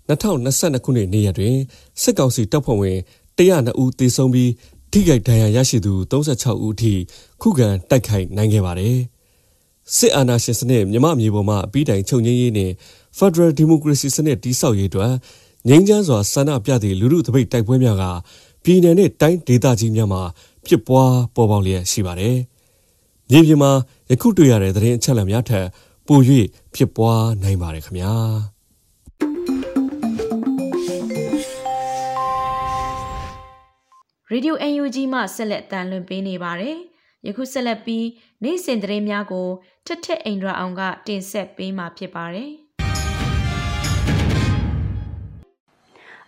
2022ခုနှစ်နေ့ရက်တွင်စစ်ကောင်စီတပ်ဖွဲ့ဝင်102ဦးသေဆုံးပြီးထိခိုက်ဒဏ်ရာရရှိသူ36ဦးအထိခုခံတိုက်ခိုက်နိုင်ခဲ့ပါတယ်။စစ်အာဏာရှင်စနစ်မြမမြေပေါ်မှာအပြီးတိုင်ချုပ်ငြိမ်းရေးနဲ့ Federal Democracy စနစ်တည်ဆောက်ရေးအတွက်ငြိမ်းချမ်းစွာဆန္ဒပြသည့်လူထုတပိတ်တိုက်ပွဲများကပြည်내နဲ့တိုင်းဒေသကြီးများမှာ ဖြစ်ပွားပေါ်ပေါက်လျက်ရှိပါတယ်။မြေပြင်မှာယခုတွေ့ရတဲ့သတင်းအချက်အလက်များထက်ပို၍ဖြစ်ပွားနိုင်ပါတယ်ခင်ဗျာ။ Radio UNG မှဆက်လက်တန်လွှင့်ပေးနေပါတယ်။ယခုဆက်လက်ပြီးနေ့စဉ်သတင်းများကိုထက်ထက်အိန္ဒြာအောင်ကတင်ဆက်ပေးမှာဖြစ်ပါတယ်။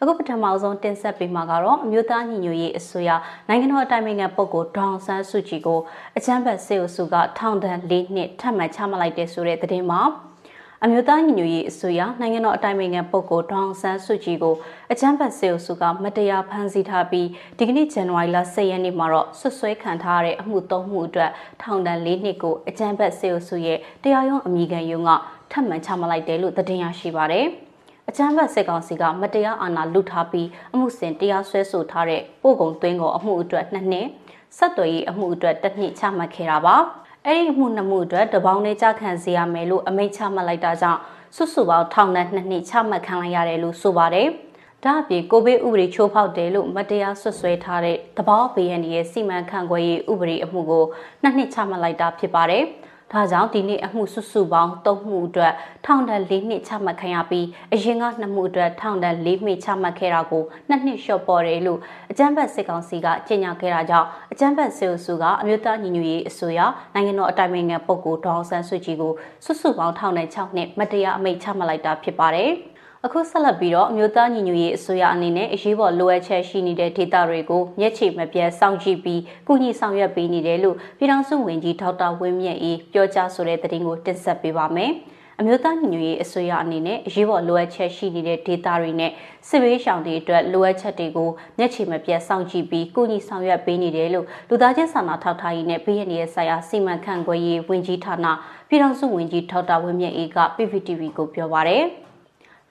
အခုပထမဆုံးတင်ဆက်ပေးမှာကတော့အမျိုးသားညီညွတ်ရေးအစိုးရနိုင်ငံတော်အတိုင်ပင်ခံပုဂ္ဂိုလ်ဒေါအောင်ဆန်းစုကြည်ကိုအချမ်းဘတ်စေအုပ်စုကထောင်ဒဏ်၄နှစ်ထပ်မံချမှတ်လိုက်တဲ့ဆိုတဲ့သတင်းမှာအမျိုးသားညီညွတ်ရေးအစိုးရနိုင်ငံတော်အတိုင်ပင်ခံပုဂ္ဂိုလ်ဒေါအောင်ဆန်းစုကြည်ကိုအကြမ်းဖက်စေအုပ်စုကမတရားဖမ်းဆီးထားပြီးဒီကနေ့ဇန်နဝါရီလ10ရက်နေ့မှာတော့ဆွဆွဲခံထားရတဲ့အမှုသုံးမှုအတွက်ထောင်ဒဏ်၄နှစ်ကိုအကြမ်းဖက်စေအုပ်စုရဲ့တရားရုံးအမိခံရုံးကထပ်မံချမှတ်လိုက်တယ်လို့သတင်းရရှိပါရယ် အကြမ်းဖက်စစ်ကောင်စီကမတရားအာဏာလုထားပြီးအမှုစဉ်တရားစွဲဆိုထားတဲ့ပို့ကုန်သွင်းကုန်အမှုအတွက်နှစ်နှစ်ဆက်သွယ်ရေးအမှုအတွက်တစ်နှစ်ချမှတ်ခဲ့တာပါအဲ့ဒီအမှုနှစ်မှုအတွက်တပေါင်းနဲ့ကြခံစေရမယ်လို့အမိန့်ချမှတ်လိုက်တာကြောင့်စုစုပေါင်းထောင်ဒဏ်နှစ်နှစ်ချမှတ်ခံလိုက်ရတယ်လို့ဆိုပါတယ်။ဒါအပြင်ကိုဗစ်ဥပဒေချိုးဖောက်တယ်လို့မတရားဆွဆွဲထားတဲ့တဘောဘေးရန်ရဲ့စီမံခန့်ခွဲရေးဥပဒေအမှုကိုနှစ်နှစ်ချမှတ်လိုက်တာဖြစ်ပါတယ်။ ဒါကြောင့်ဒီနေ့အမှုစုစုပေါင်း၃မှုအတွက်ထောင်ဒဏ်၄နှစ်ချမှတ်ခံရပြီးအရင်က2မှုအတွက်ထောင်ဒဏ်၄နှစ်ချမှတ်ခဲ့တာကိုနှစ်နှစ်လျှော့ပေါ်တယ်လို့အကြမ်းဖက်စစ်ကောင်စီကကြေညာခဲ့တာကြောင့်အကြမ်းဖက်စစ်အုပ်စုကအမျိုးသားညီညွတ်ရေးအစိုးရနိုင်ငံတော်အတိုင်ပင်ခံပုဂ္ဂိုလ်ဒေါအောင်ဆန်းစုကြည်ကိုစုစုပေါင်းထောင်ဒဏ်6နှစ်မတရားအမိန့်ချမှတ်လိုက်တာဖြစ်ပါတယ်။ အခုဆက်လက်ပြီးတော့အမျိုးသားညီညွတ်ရေးအစိုးရအနေနဲ့အရေးပေါ်လိုအပ်ချက်ရှိနေတဲ့ဒေသတွေကိုမျက်ခြေမပြတ်စောင့်ကြည့်ပြီးကုညီဆောင်ရွက်ပေးနေတယ်လို့ပြည်ထောင်စုဝန်ကြီးဒေါက်တာဝင်းမြတ်အေးပြောကြားဆိုတဲ့သတင်းကိုတင်ဆက်ပေးပါမယ်။အမျိုးသားညီညွတ်ရေးအစိုးရအနေနဲ့အရေးပေါ်လိုအပ်ချက်ရှိနေတဲ့ဒေသတွေနဲ့စစ်ဘေးရှောင်တွေအတွက်လိုအပ်ချက်တွေကိုမျက်ခြေမပြတ်စောင့်ကြည့်ပြီးကုညီဆောင်ရွက်ပေးနေတယ်လို့လူသားချင်းစာနာထောက်ထားရေးနဲ့ပြည်ရင်းရဲ့ဆိုင်ရာစီမံခန့်ခွဲရေးဝန်ကြီးဌာနပြည်ထောင်စုဝန်ကြီးဒေါက်တာဝင်းမြတ်အေးက PPTV ကိုပြောပါရယ်။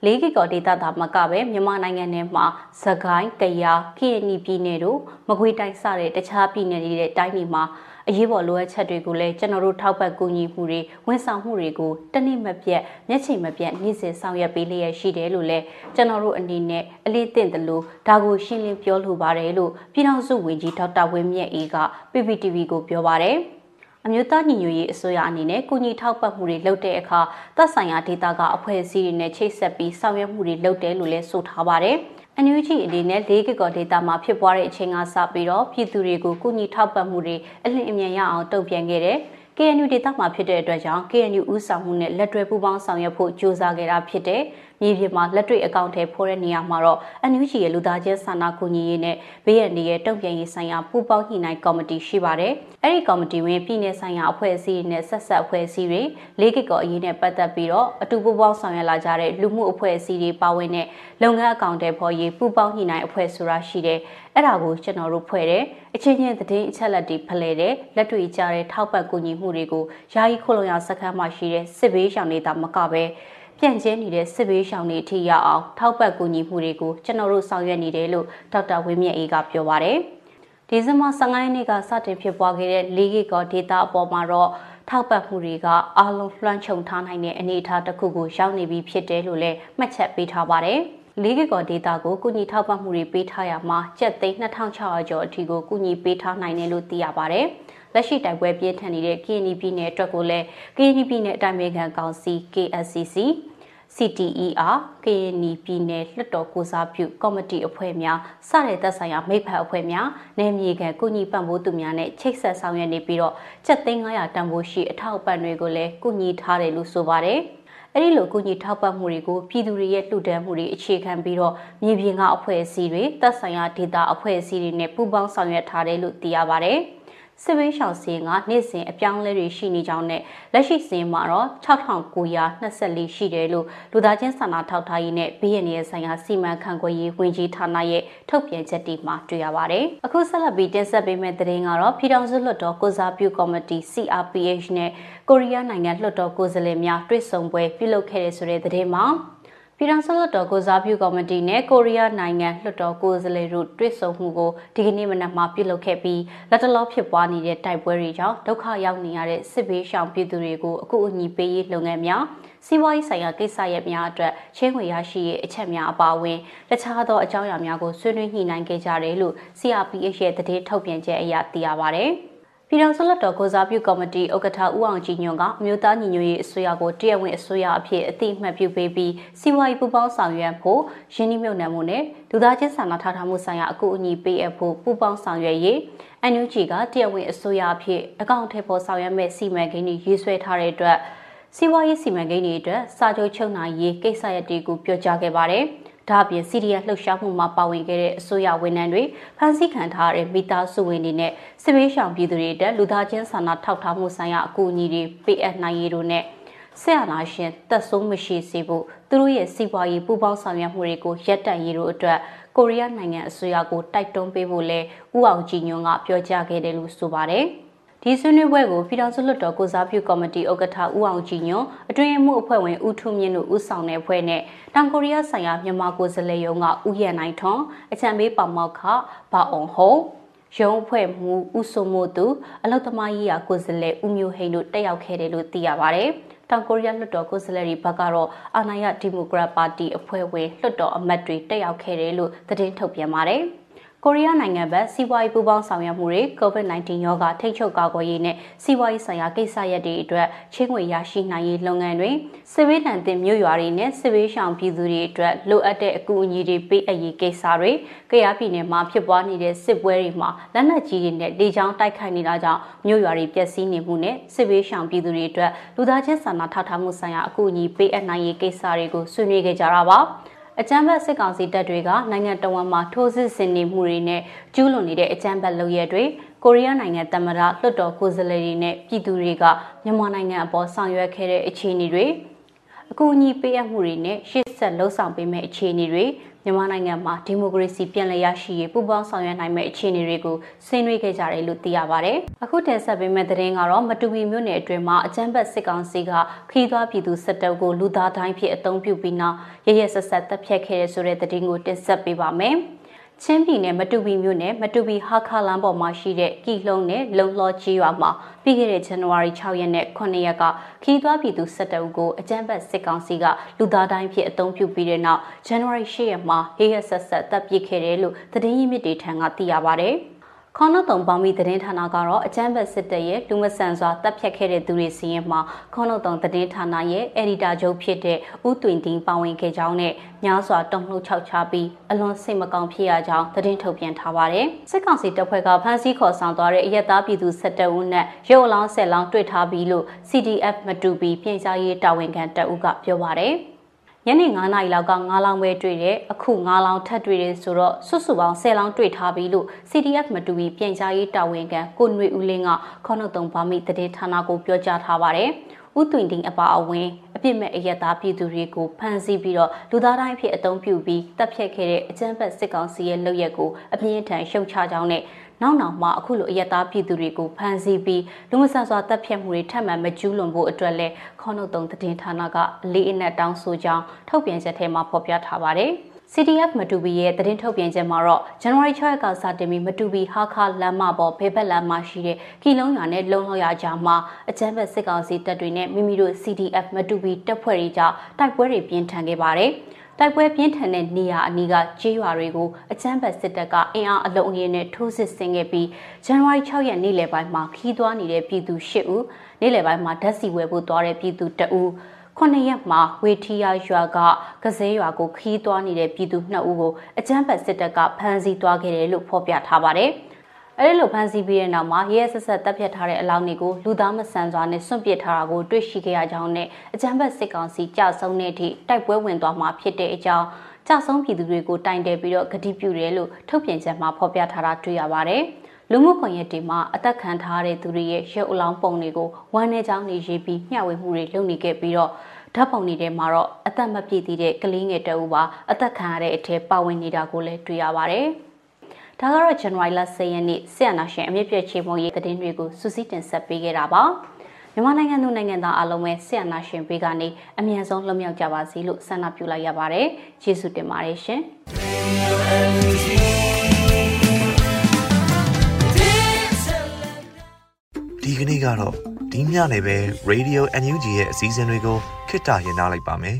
၄ကီကောဒေသသာမကပဲမြန်မာနိုင်ငံထဲမှာသခိုင်း၊ကယား၊ကရင်ပြည်နယ်တို့မကွေးတိုင်းစတဲ့တခြားပြည်နယ်တွေတဲ့တိုင်းတွေမှာအရေးပေါ်လိုအပ်ချက်တွေကိုလည်းကျွန်တော်တို့ထောက်ပံ့ကူညီမှုတွေဝန်ဆောင်မှုတွေကိုတနည်းမပြတ်မျက်ခြေမပြတ်နေ့စဉ်ဆောင်ရွက်ပေးလျက်ရှိတယ်လို့လည်းကျွန်တော်တို့အနေနဲ့အလေးသင့်တယ်လို့ဒါကိုရှင်းလင်းပြောလိုပါတယ်လို့ပြည်ထောင်စုဝန်ကြီးဒေါက်တာဝင်းမြတ်အေးက PPTV ကိုပြောပါတယ်။ အမျိုးသားညီညွတ်ရေးအစိုးရအနေနဲ့ကုညီထောက်ပံ့မှုတွေလုပ်တဲ့အခါသက်ဆိုင်ရာဒေသကအဖွဲ့အစည်းတွေနဲ့ချိတ်ဆက်ပြီးဆောင်ရွက်မှုတွေလုပ်တယ်လို့လည်းဆိုထားပါတယ်။အန်ယူဂျီအနေနဲ့၄ကီကောဒေတာမှာဖြစ်ပွားတဲ့အချိန်ကစပြီးတော့ပြည်သူတွေကိုကုညီထောက်ပံ့မှုတွေအလင်းအမြန်ရအောင်တုံ့ပြန်ခဲ့တယ်။ KNU ဒေတာမှာဖြစ်တဲ့အတွက်ကြောင့် KNU ဦးဆောင်မှုနဲ့လက်တွဲပူးပေါင်းဆောင်ရွက်ဖို့ကြိုးစားခဲ့တာဖြစ်တဲ့ မြေပြင်မှာလက်တွေ့အကောင့်ထဲဖော်တဲ့နေရာမှာတော့ NUG ရဲ့လူသားချင်းစာနာကူညီရေးနဲ့ဘေးရန်တွေရဲ့တုံ့ပြန်ရေးဆိုင်ရာပူးပေါင်းညှိနှိုင်းကော်မတီရှိပါတယ်။အဲဒီကော်မတီဝင်ပြည်내ဆိုင်ရာအဖွဲ့အစည်းနဲ့ဆက်ဆက်အဖွဲ့အစည်းတွေလေးကကောအရေးနဲ့ပတ်သက်ပြီးတော့အတူပူးပေါင်းဆောင်ရွက်လာကြတဲ့လူမှုအဖွဲ့အစည်းတွေပါဝင်တဲ့လုပ်ငန်းအကောင့်ထဲဖော်ရေးပူးပေါင်းညှိနှိုင်းအဖွဲ့ဆိုတာရှိတယ်။အဲ့ဒါကိုကျွန်တော်တို့ဖွဲ့တယ်။အချင်းချင်းသတင်းအချက်လက်တွေဖလှယ်တယ်။လက်တွေ့ကြတဲ့ထောက်ပံ့ကူညီမှုတွေကိုယာယီခိုလုံရစခန်းမှာရှိတဲ့စစ်ဘေးရှောင်နေတာမကပဲ ပြန့်ကျဲနေတဲ့စစ်ဘေးရှောင်တွေထိရအောင်ထောက်ပံ့ကူညီမှုတွေကိုကျွန်တော်တို့ဆောင်ရွက်နေတယ်လို့ဒေါက်တာဝင်းမြတ်အေးကပြောပါရယ်ဒီဇင်ဘာ15ရက်နေ့ကစတင်ဖြစ်ပွားခဲ့တဲ့၄ဂီကောဒေတာအပေါ်မှာတော့ထောက်ပံ့မှုတွေကအားလုံးလွှမ်းခြုံထားနိုင်တဲ့အနေအထားတစ်ခုကိုရောက်နေပြီဖြစ်တယ်လို့လည်းမှတ်ချက်ပေးထားပါတယ်။လေးကကောဒေတာကိုကုညီထောက်ပံ့မှုတွေပေးထားရမှာကျပ်သိန်း2600ကျော်အထိကိုကုညီပေးထားနိုင်တယ်လို့သိရပါတယ်။ လက်ရှိတိုက်ပွဲပြင်းထန်နေတဲ့ KNY ပြည်နယ်အတွက်ကိုလည်း KNY ပြည်နယ်အတိုင်းအမြခံကောင်စီ KSCC CTER KNY ပြည်နယ်လွှတ်တော်ကိုစားပြုကော်မတီအဖွဲ့များစတဲ့သက်ဆိုင်ရာမိဖက်အဖွဲ့များနယ်မြေခံကုညီပံ့ပိုးသူများနဲ့ချိတ်ဆက်ဆောင်ရွက်နေပြီးတော့ချက်သိန်း900တန်ဖိုးရှိအထောက်အပံ့တွေကိုလည်းကုညီထားတယ်လို့ဆိုပါတယ်။အဲ့ဒီလိုကုညီထောက်ပံ့မှုတွေကိုပြည်သူတွေရဲ့လှူဒန်းမှုတွေအခြေခံပြီးတော့မြေပြင်ကအဖွဲ့အစည်းတွေသက်ဆိုင်ရာဒေသအဖွဲ့အစည်းတွေနဲ့ပူးပေါင်းဆောင်ရွက်ထားတယ်လို့သိရပါဗျ။ စစ်ဝေးရှောင်စင်းကနေ့စဉ်အပြောင်းလဲတွေရှိနေကြောင်းနဲ့လက်ရှိစင်းမှာတော့6924ရှိတယ်လို့လူသားချင်းစာနာထောက်ထားရေးနဲ့ဘေးရန်ရဲ့ဆိုင်ရာစီမံခန့်ခွဲရေးဝန်ကြီးဌာနရဲ့ထုတ်ပြန်ချက်တွေမှာတွေ့ရပါတယ်။အခုဆက်လက်ပြီးတင်ဆက်ပေးမယ့်သတင်းကတော့ပြည်ထောင်စုလွှတ်တော်ကိုစားပြုကော်မတီ CRPH နဲ့ကိုရီးယားနိုင်ငံလွှတ်တော်ကိုယ်စားလှယ်များတွေ့ဆုံပွဲပြုလုပ်ခဲ့တဲ့ဆိုတဲ့သတင်းမှာ ပြည်ထောင်စုလွှတ်တော်ကိုစားပြုကော်မတီနဲ့ကိုရီးယားနိုင်ငံလွှတ်တော်ကိုယ်စားလှယ်တို့တွေ့ဆုံမှုကိုဒီကနေ့မနက်မှာပြုလုပ်ခဲ့ပြီးလက်တလောဖြစ်ပွားနေတဲ့တိုက်ပွဲတွေကြောင့်ဒုက္ခရောက်နေရတဲ့စစ်ဘေးရှောင်ပြည်သူတွေကိုအကူအညီပေးရေးလုပ်ငန်းများစီးပွားရေးဆိုင်ရာကိစ္စရပ်များအတွက်ချင်းခွေရရှိရေးအချက်များအပါအဝင်တခြားသောအကြောင်းအရာများကိုဆွေးနွေးညှိနှိုင်းခဲ့ကြတယ်လို့ CRPH ရဲ့တည်ထုတ်ပြန်ချက်အရသိရပါဗျ။ ပြည်ထောင်စုလွှတ်တော်ကိုစားပြုကော်မတီဥက္ကဋ္ဌဦးအောင်ကြည်ညွန့်ကအမျိုးသားညီညွတ်ရေးအစိုးရကိုတရားဝင်အစိုးရအဖြစ်အသိအမှတ်ပြုပေးပြီးစီးပွားရေးပူးပေါင်းဆောင်ရွက်ဖို့ရင်းနှီးမြှုပ်နှံမှုနဲ့လူသားချင်းစာနာထောက်ထားမှုဆိုင်ရာအကူအညီပေးအပ်ဖို့ပူးပေါင်းဆောင်ရွက်ရေး NUG ကတရားဝင်အစိုးရအဖြစ်အကောင့်ထဲပေါ်ဆောင်ရွက်မဲ့စီမံကိန်းတွေရေးဆွဲထားတဲ့အတွက်စီးပွားရေးစီမံကိန်းတွေအတွက်စာချုပ်ချုပ်နိုင်ရေးကိစ္စရပ်တွေကိုပြောကြားခဲ့ပါတယ်။ ဒါအပြင် CDN လှုပ်ရှားမှုမှာပါဝင်ခဲ့တဲ့အစိုးရဝန်ထမ်းတွေဖမ်းဆီးခံထားရတဲ့မိသားစုဝင်တွေနဲ့စစ်ဘေးရှောင်ပြည်သူတွေအတွက်လူသားချင်းစာနာထောက်ထားမှုဆိုင်ရာအကူအညီတွေပေးအပ်နိုင်ရေးတို့နဲ့ဆက်အာဏာရှင်တက်ဆုံးမရှိစေဖို့သူတို့ရဲ့စီးပွားရေးပူးပေါင်းဆောင်ရွက်မှုတွေကိုရပ်တန့်ရေးတို့အတွက်ကိုရီးယားနိုင်ငံအစိုးရကိုတိုက်တွန်းပေးဖို့လဲဥအောင်ကြည်ညွန့်ကပြောကြားခဲ့တယ်လို့ဆိုပါတယ်။ ဒီဆွေးနွေးပွဲကိုပြည်ထောင်စုလွှတ်တော်ကိုစားပြုကော်မတီဥက္ကဋ္ဌဦးအောင်ကြည်ညွန့်အတွင်းမှုအဖွဲ့ဝင်ဦးထုမြင့်တို့ဦးဆောင်တဲ့အဖွဲ့နဲ့တောင်ကိုရီးယားဆိုင်ရာမြန်မာကိုယ်စားလှယ်ရုံးကဦးရန်နိုင်ထွန်းအချံပေးပါမောက်ခဘာအောင်ဟောရုံးအဖွဲ့မှူးဦးစိုးမိုးသူအလောက်သမားကြီးရာကိုယ်စားလှယ်ဦးမျိုးဟိန်တို့တက်ရောက်ခဲ့တယ်လို့သိရပါဗျ။တောင်ကိုရီးယားလွှတ်တော်ကိုယ်စားလှယ်တွေဘက်ကတော့အာဏာရဒီမိုကရက်ပါတီအဖွဲ့ဝင်လွှတ်တော်အမတ်တွေတက်ရောက်ခဲ့တယ်လို့သတင်းထုတ်ပြန်ပါတယ်။ ကိုရီးယားနိုင်ငံဘက်စီးပွားရေးပူးပေါင်းဆောင်ရွက်မှုတွေ COVID-19 ရောဂါထိတ်ချုပ်ကာကွယ်ရေးနဲ့စီးပွားရေးဆိုင်ရာကိစ္စရပ်တွေအတွက်ချင်းငွေရရှိနိုင်ရေးလုပ်ငန်းတွေစစ်ဘေးဒဏ်သင့်မြို့ရွာတွေနဲ့စစ်ဘေးရှောင်ပြည်သူတွေအတွက်လိုအပ်တဲ့အကူအညီတွေပေးအပ်ရေးကိစ္စတွေကြရပြည်နယ်မှာဖြစ်ပွားနေတဲ့စစ်ပွဲတွေမှာလက်နက်ကြီးတွေနဲ့လေကြောင်းတိုက်ခိုက်နေတာကြောင့်မြို့ရွာတွေပျက်စီးနေမှုနဲ့စစ်ဘေးရှောင်ပြည်သူတွေအတွက်လူသားချင်းစာနာထောက်ထားမှုဆိုင်ရာအကူအညီပေးအပ်နိုင်ရေးကိစ္စတွေကိုဆွေးနွေးခဲ့ကြတာပါ။ အကြမ်းဖက်စစ်ကောင်စီတပ်တွေကနိုင်ငံတော်ဝန်မှာထိုးစစ်ဆင်နေမှုတွေနဲ့ကျူးလွန်နေတဲ့အကြမ်းဖက်လုပ်ရတွေကိုရီးယားနိုင်ငံသမ္မတလွှတ်တော်ကိုယ်စားလှယ်တွေနဲ့ပြည်သူတွေကမြန်မာနိုင်ငံအပေါ်ဆောင်ရွက်ခဲ့တဲ့အခြေအနေတွေအကူအညီပေးအပ်မှုတွေနဲ့ရှေ့ဆက်လှုပ်ဆောင်ပေးမယ့်အခြေအနေတွေ မြန်မာနိုင်ငံမှာဒီမိုကရေစီပြန်လည်ရရှိရေးပူးပေါင်းဆောင်ရွက်နိုင်မယ့်အခြေအနေတွေကိုဆွေးနွေးခဲ့ကြတယ်လို့သိရပါဗျ။အခုတင်ဆက်ပေးမယ့်သတင်းကတော့မတူပီမြို့နယ်အတွင်းမှာအကြမ်းဖက်စစ်ကောင်စီကခီးသွွားပြည်သူစစ်တပ်ကိုလူသားတိုင်းဖြစ်အုံပြုပြီးနောက်ရရဆက်ဆက်တပ်ဖြတ်ခဲ့တဲ့ဆိုတဲ့သတင်းကိုတင်ဆက်ပေးပါမယ်။ ချင်းပြည်နယ်မတူပီမြို့နယ်မတူပီဟာခါလမ်းပေါ်မှာရှိတဲ့ကီလုံးနဲ့လုံလောကြီးရွာမှာပြီးခဲ့တဲ့ဇန်နဝါရီ6ရက်နဲ့9ရက်ကခီးသွွားပြည်သူစစ်တပ်ကိုအကြမ်းဖက်စစ်ကောင်စီကလူသားတိုင်းဖြစ်အုံပြုပြီးတဲ့နောက်ဇန်နဝါရီ10ရက်မှာဟေးရဆက်ဆက်တပ်ပစ်ခဲ့တယ်လို့သတင်းရင်းမြစ်တွေထံကသိရပါဗျ။ ခေါနတုံပေါင်းပြီးသတင်းဌာနကတော့အကြမ်းဖက်စစ်တပ်ရဲ့လူမဆန်စွာတပ်ဖြတ်ခဲ့တဲ့သူတွေစီရင်မှာခေါနတုံသတင်းဌာနရဲ့အယ်ဒီတာချုပ်ဖြစ်တဲ့ဦးတွင်တင်ပါဝင်ခဲ့ကြောင်းနဲ့များစွာတုံ့နှုတ်ချောက်ချပြီးအလွန်စိတ်မကောင်းဖြစ်ရကြောင်းသတင်းထုတ်ပြန်ထားပါတယ်။စစ်ကောင်စီတပ်ဖွဲ့ကဖမ်းဆီးခေါ်ဆောင်သွားတဲ့အရက်သားပြည်သူစစ်တပ်ဦးနဲ့ရုပ်အလောင်း၁၀လောင်းတွေ့ထားပြီးလို့ CDF မတူပြီးပြင်ကြားရေးတာဝန်ခံတပ်ဦးကပြောပါတယ်။ ညနေ9နာရီလောက်က9လောင်းပဲတွေ့တယ်အခု9လောင်းထပ်တွေ့တယ်ဆိုတော့စွတ်စုပေါင်း10လောင်းတွေ့ထားပြီလို့ CDF မတူပြီးပြန်ကြားရေးတာဝန်ခံကိုຫນွေဦးလင်းကခေါနှုတ်တုံဗာမိတည်ဌာနကိုပြောကြားထားပါတယ်ဥသွင်တင်အပါအဝင်အပြစ်မဲ့အယက်သားပြည်သူတွေကိုဖမ်းဆီးပြီးတော့လူသားတိုင်းဖြစ်အုံပြုပြီးတပ်ဖြတ်ခဲ့တဲ့အကြမ်းဖက်စစ်ကောင်စီရဲ့လုပ်ရက်ကိုအပြင်းထန်ရှုံချကြောင်းနဲ့ နောက်နောက်မှအခုလိုအယက်သားပြည်သူတွေကိုဖမ်းဆီးပြီးလူမဆန်စွာတပ်ဖြတ်မှုတွေထပ်မံမကျူးလွန်ဖို့အတွက်လဲခေါနှုတ်တုံသတင်းဌာနကလေးအနက်တောင်းဆိုကြောင်းထုတ်ပြန်ချက်ထဲမှာဖော်ပြထားပါတယ်။ CDF မတူဘီရဲ့သတင်းထုတ်ပြန်ချက်မှာတော့ဇန်နဝါရီ6ရက်ကစတင်ပြီးမတူဘီဟာခါလမ်းမပေါ်ဖေဘက်လမ်းမရှိတဲ့ကီလုံးရွာနဲ့လုံလောက်ရကြားမှာအကြမ်းဖက်စစ်ကောင်စီတပ်တွေနဲ့မိမိတို့ CDF မတူဘီတပ်ဖွဲ့တွေကြောင့်တိုက်ပွဲတွေပြင်းထန်ခဲ့ပါတယ်။ တိုက်ပွဲပြင်းထန်တဲ့နေရာအနီးကကျေးရွာတွေကိုအကြမ်းဖက်စစ်တပ်ကအင်အားအလုံးအရင်းနဲ့ထိုးစစ်ဆင်ခဲ့ပြီးဇန်နဝါရီ6ရက်နေ့လယ်ပိုင်းမှာခီးသွွားနေတဲ့ပြည်သူ၈ဦးနေ့လယ်ပိုင်းမှာဓာတ်ဆီဝယ်ဖို့သွားတဲ့ပြည်သူ2ဦးခုနှစ်ရက်မှာဝေထီယာရွာကကစဲရွာကိုခီးသွွားနေတဲ့ပြည်သူ2ဦးကိုအကြမ်းဖက်စစ်တပ်ကဖမ်းဆီးသွားခဲ့တယ်လို့ဖော်ပြထားပါတယ်။ အဲဒီလိုဖမ်းဆီးပြီးတဲ့နောက်မှာရဲဆက်ဆက်တပ်ဖြတ်ထားတဲ့အလောင်းတွေကိုလူသားမဆန်စွာနဲ့စွန့်ပစ်ထားတာကိုတွေ့ရှိခဲ့ရကြောင်းနဲ့အကြမ်းဖက်စစ်ကောင်စီကြဆုံးတဲ့အထိတိုက်ပွဲဝင်သွားမှာဖြစ်တဲ့အကြောင်းကြဆုံးပြည်သူတွေကိုတိုင်တယ်ပြီးတော့ဂတိပြုတယ်လို့ထုတ်ပြန်ချက်မှာဖော်ပြထားတာတွေ့ရပါတယ်။လူမှုကွန်ရက်တွေမှာအသက်ခံထားတဲ့သူတွေရဲ့ရုပ်အလောင်းပုံတွေကိုဝမ်းနေကြောင်းနေရေးပြီးမျှဝေမှုတွေလုပ်နေခဲ့ပြီးတော့ဓာတ်ပုံတွေထဲမှာတော့အသက်မပြည့်သေးတဲ့ကလေးငယ်တအူပါအသက်ခံရတဲ့အထက်ပါဝင်နေတာကိုလည်းတွေ့ရပါတယ်။ ဒါကတော့ January လ10ရက်နေ့ဆီယနာရှင်အမြင့်ပြည့်ချေမှုရေးသတင်းတွေကိုစူးစီးတင်ဆက်ပေးခဲ့တာပါမြန်မာနိုင်ငံသူနိုင်ငံသားအလုံးပဲဆီယနာရှင်ဘေးကနေအမြန်ဆုံးလွတ်မြောက်ကြပါစေလို့ဆန္ဒပြုလိုက်ရပါတယ်ယေရှုတင်ပါတယ်ရှင်ဒီကနေ့ကတော့ဒီညနေပဲ Radio NUG ရဲ့အစည်းအဝေးတွေကိုခਿੱတရရနိုင်ပါမယ်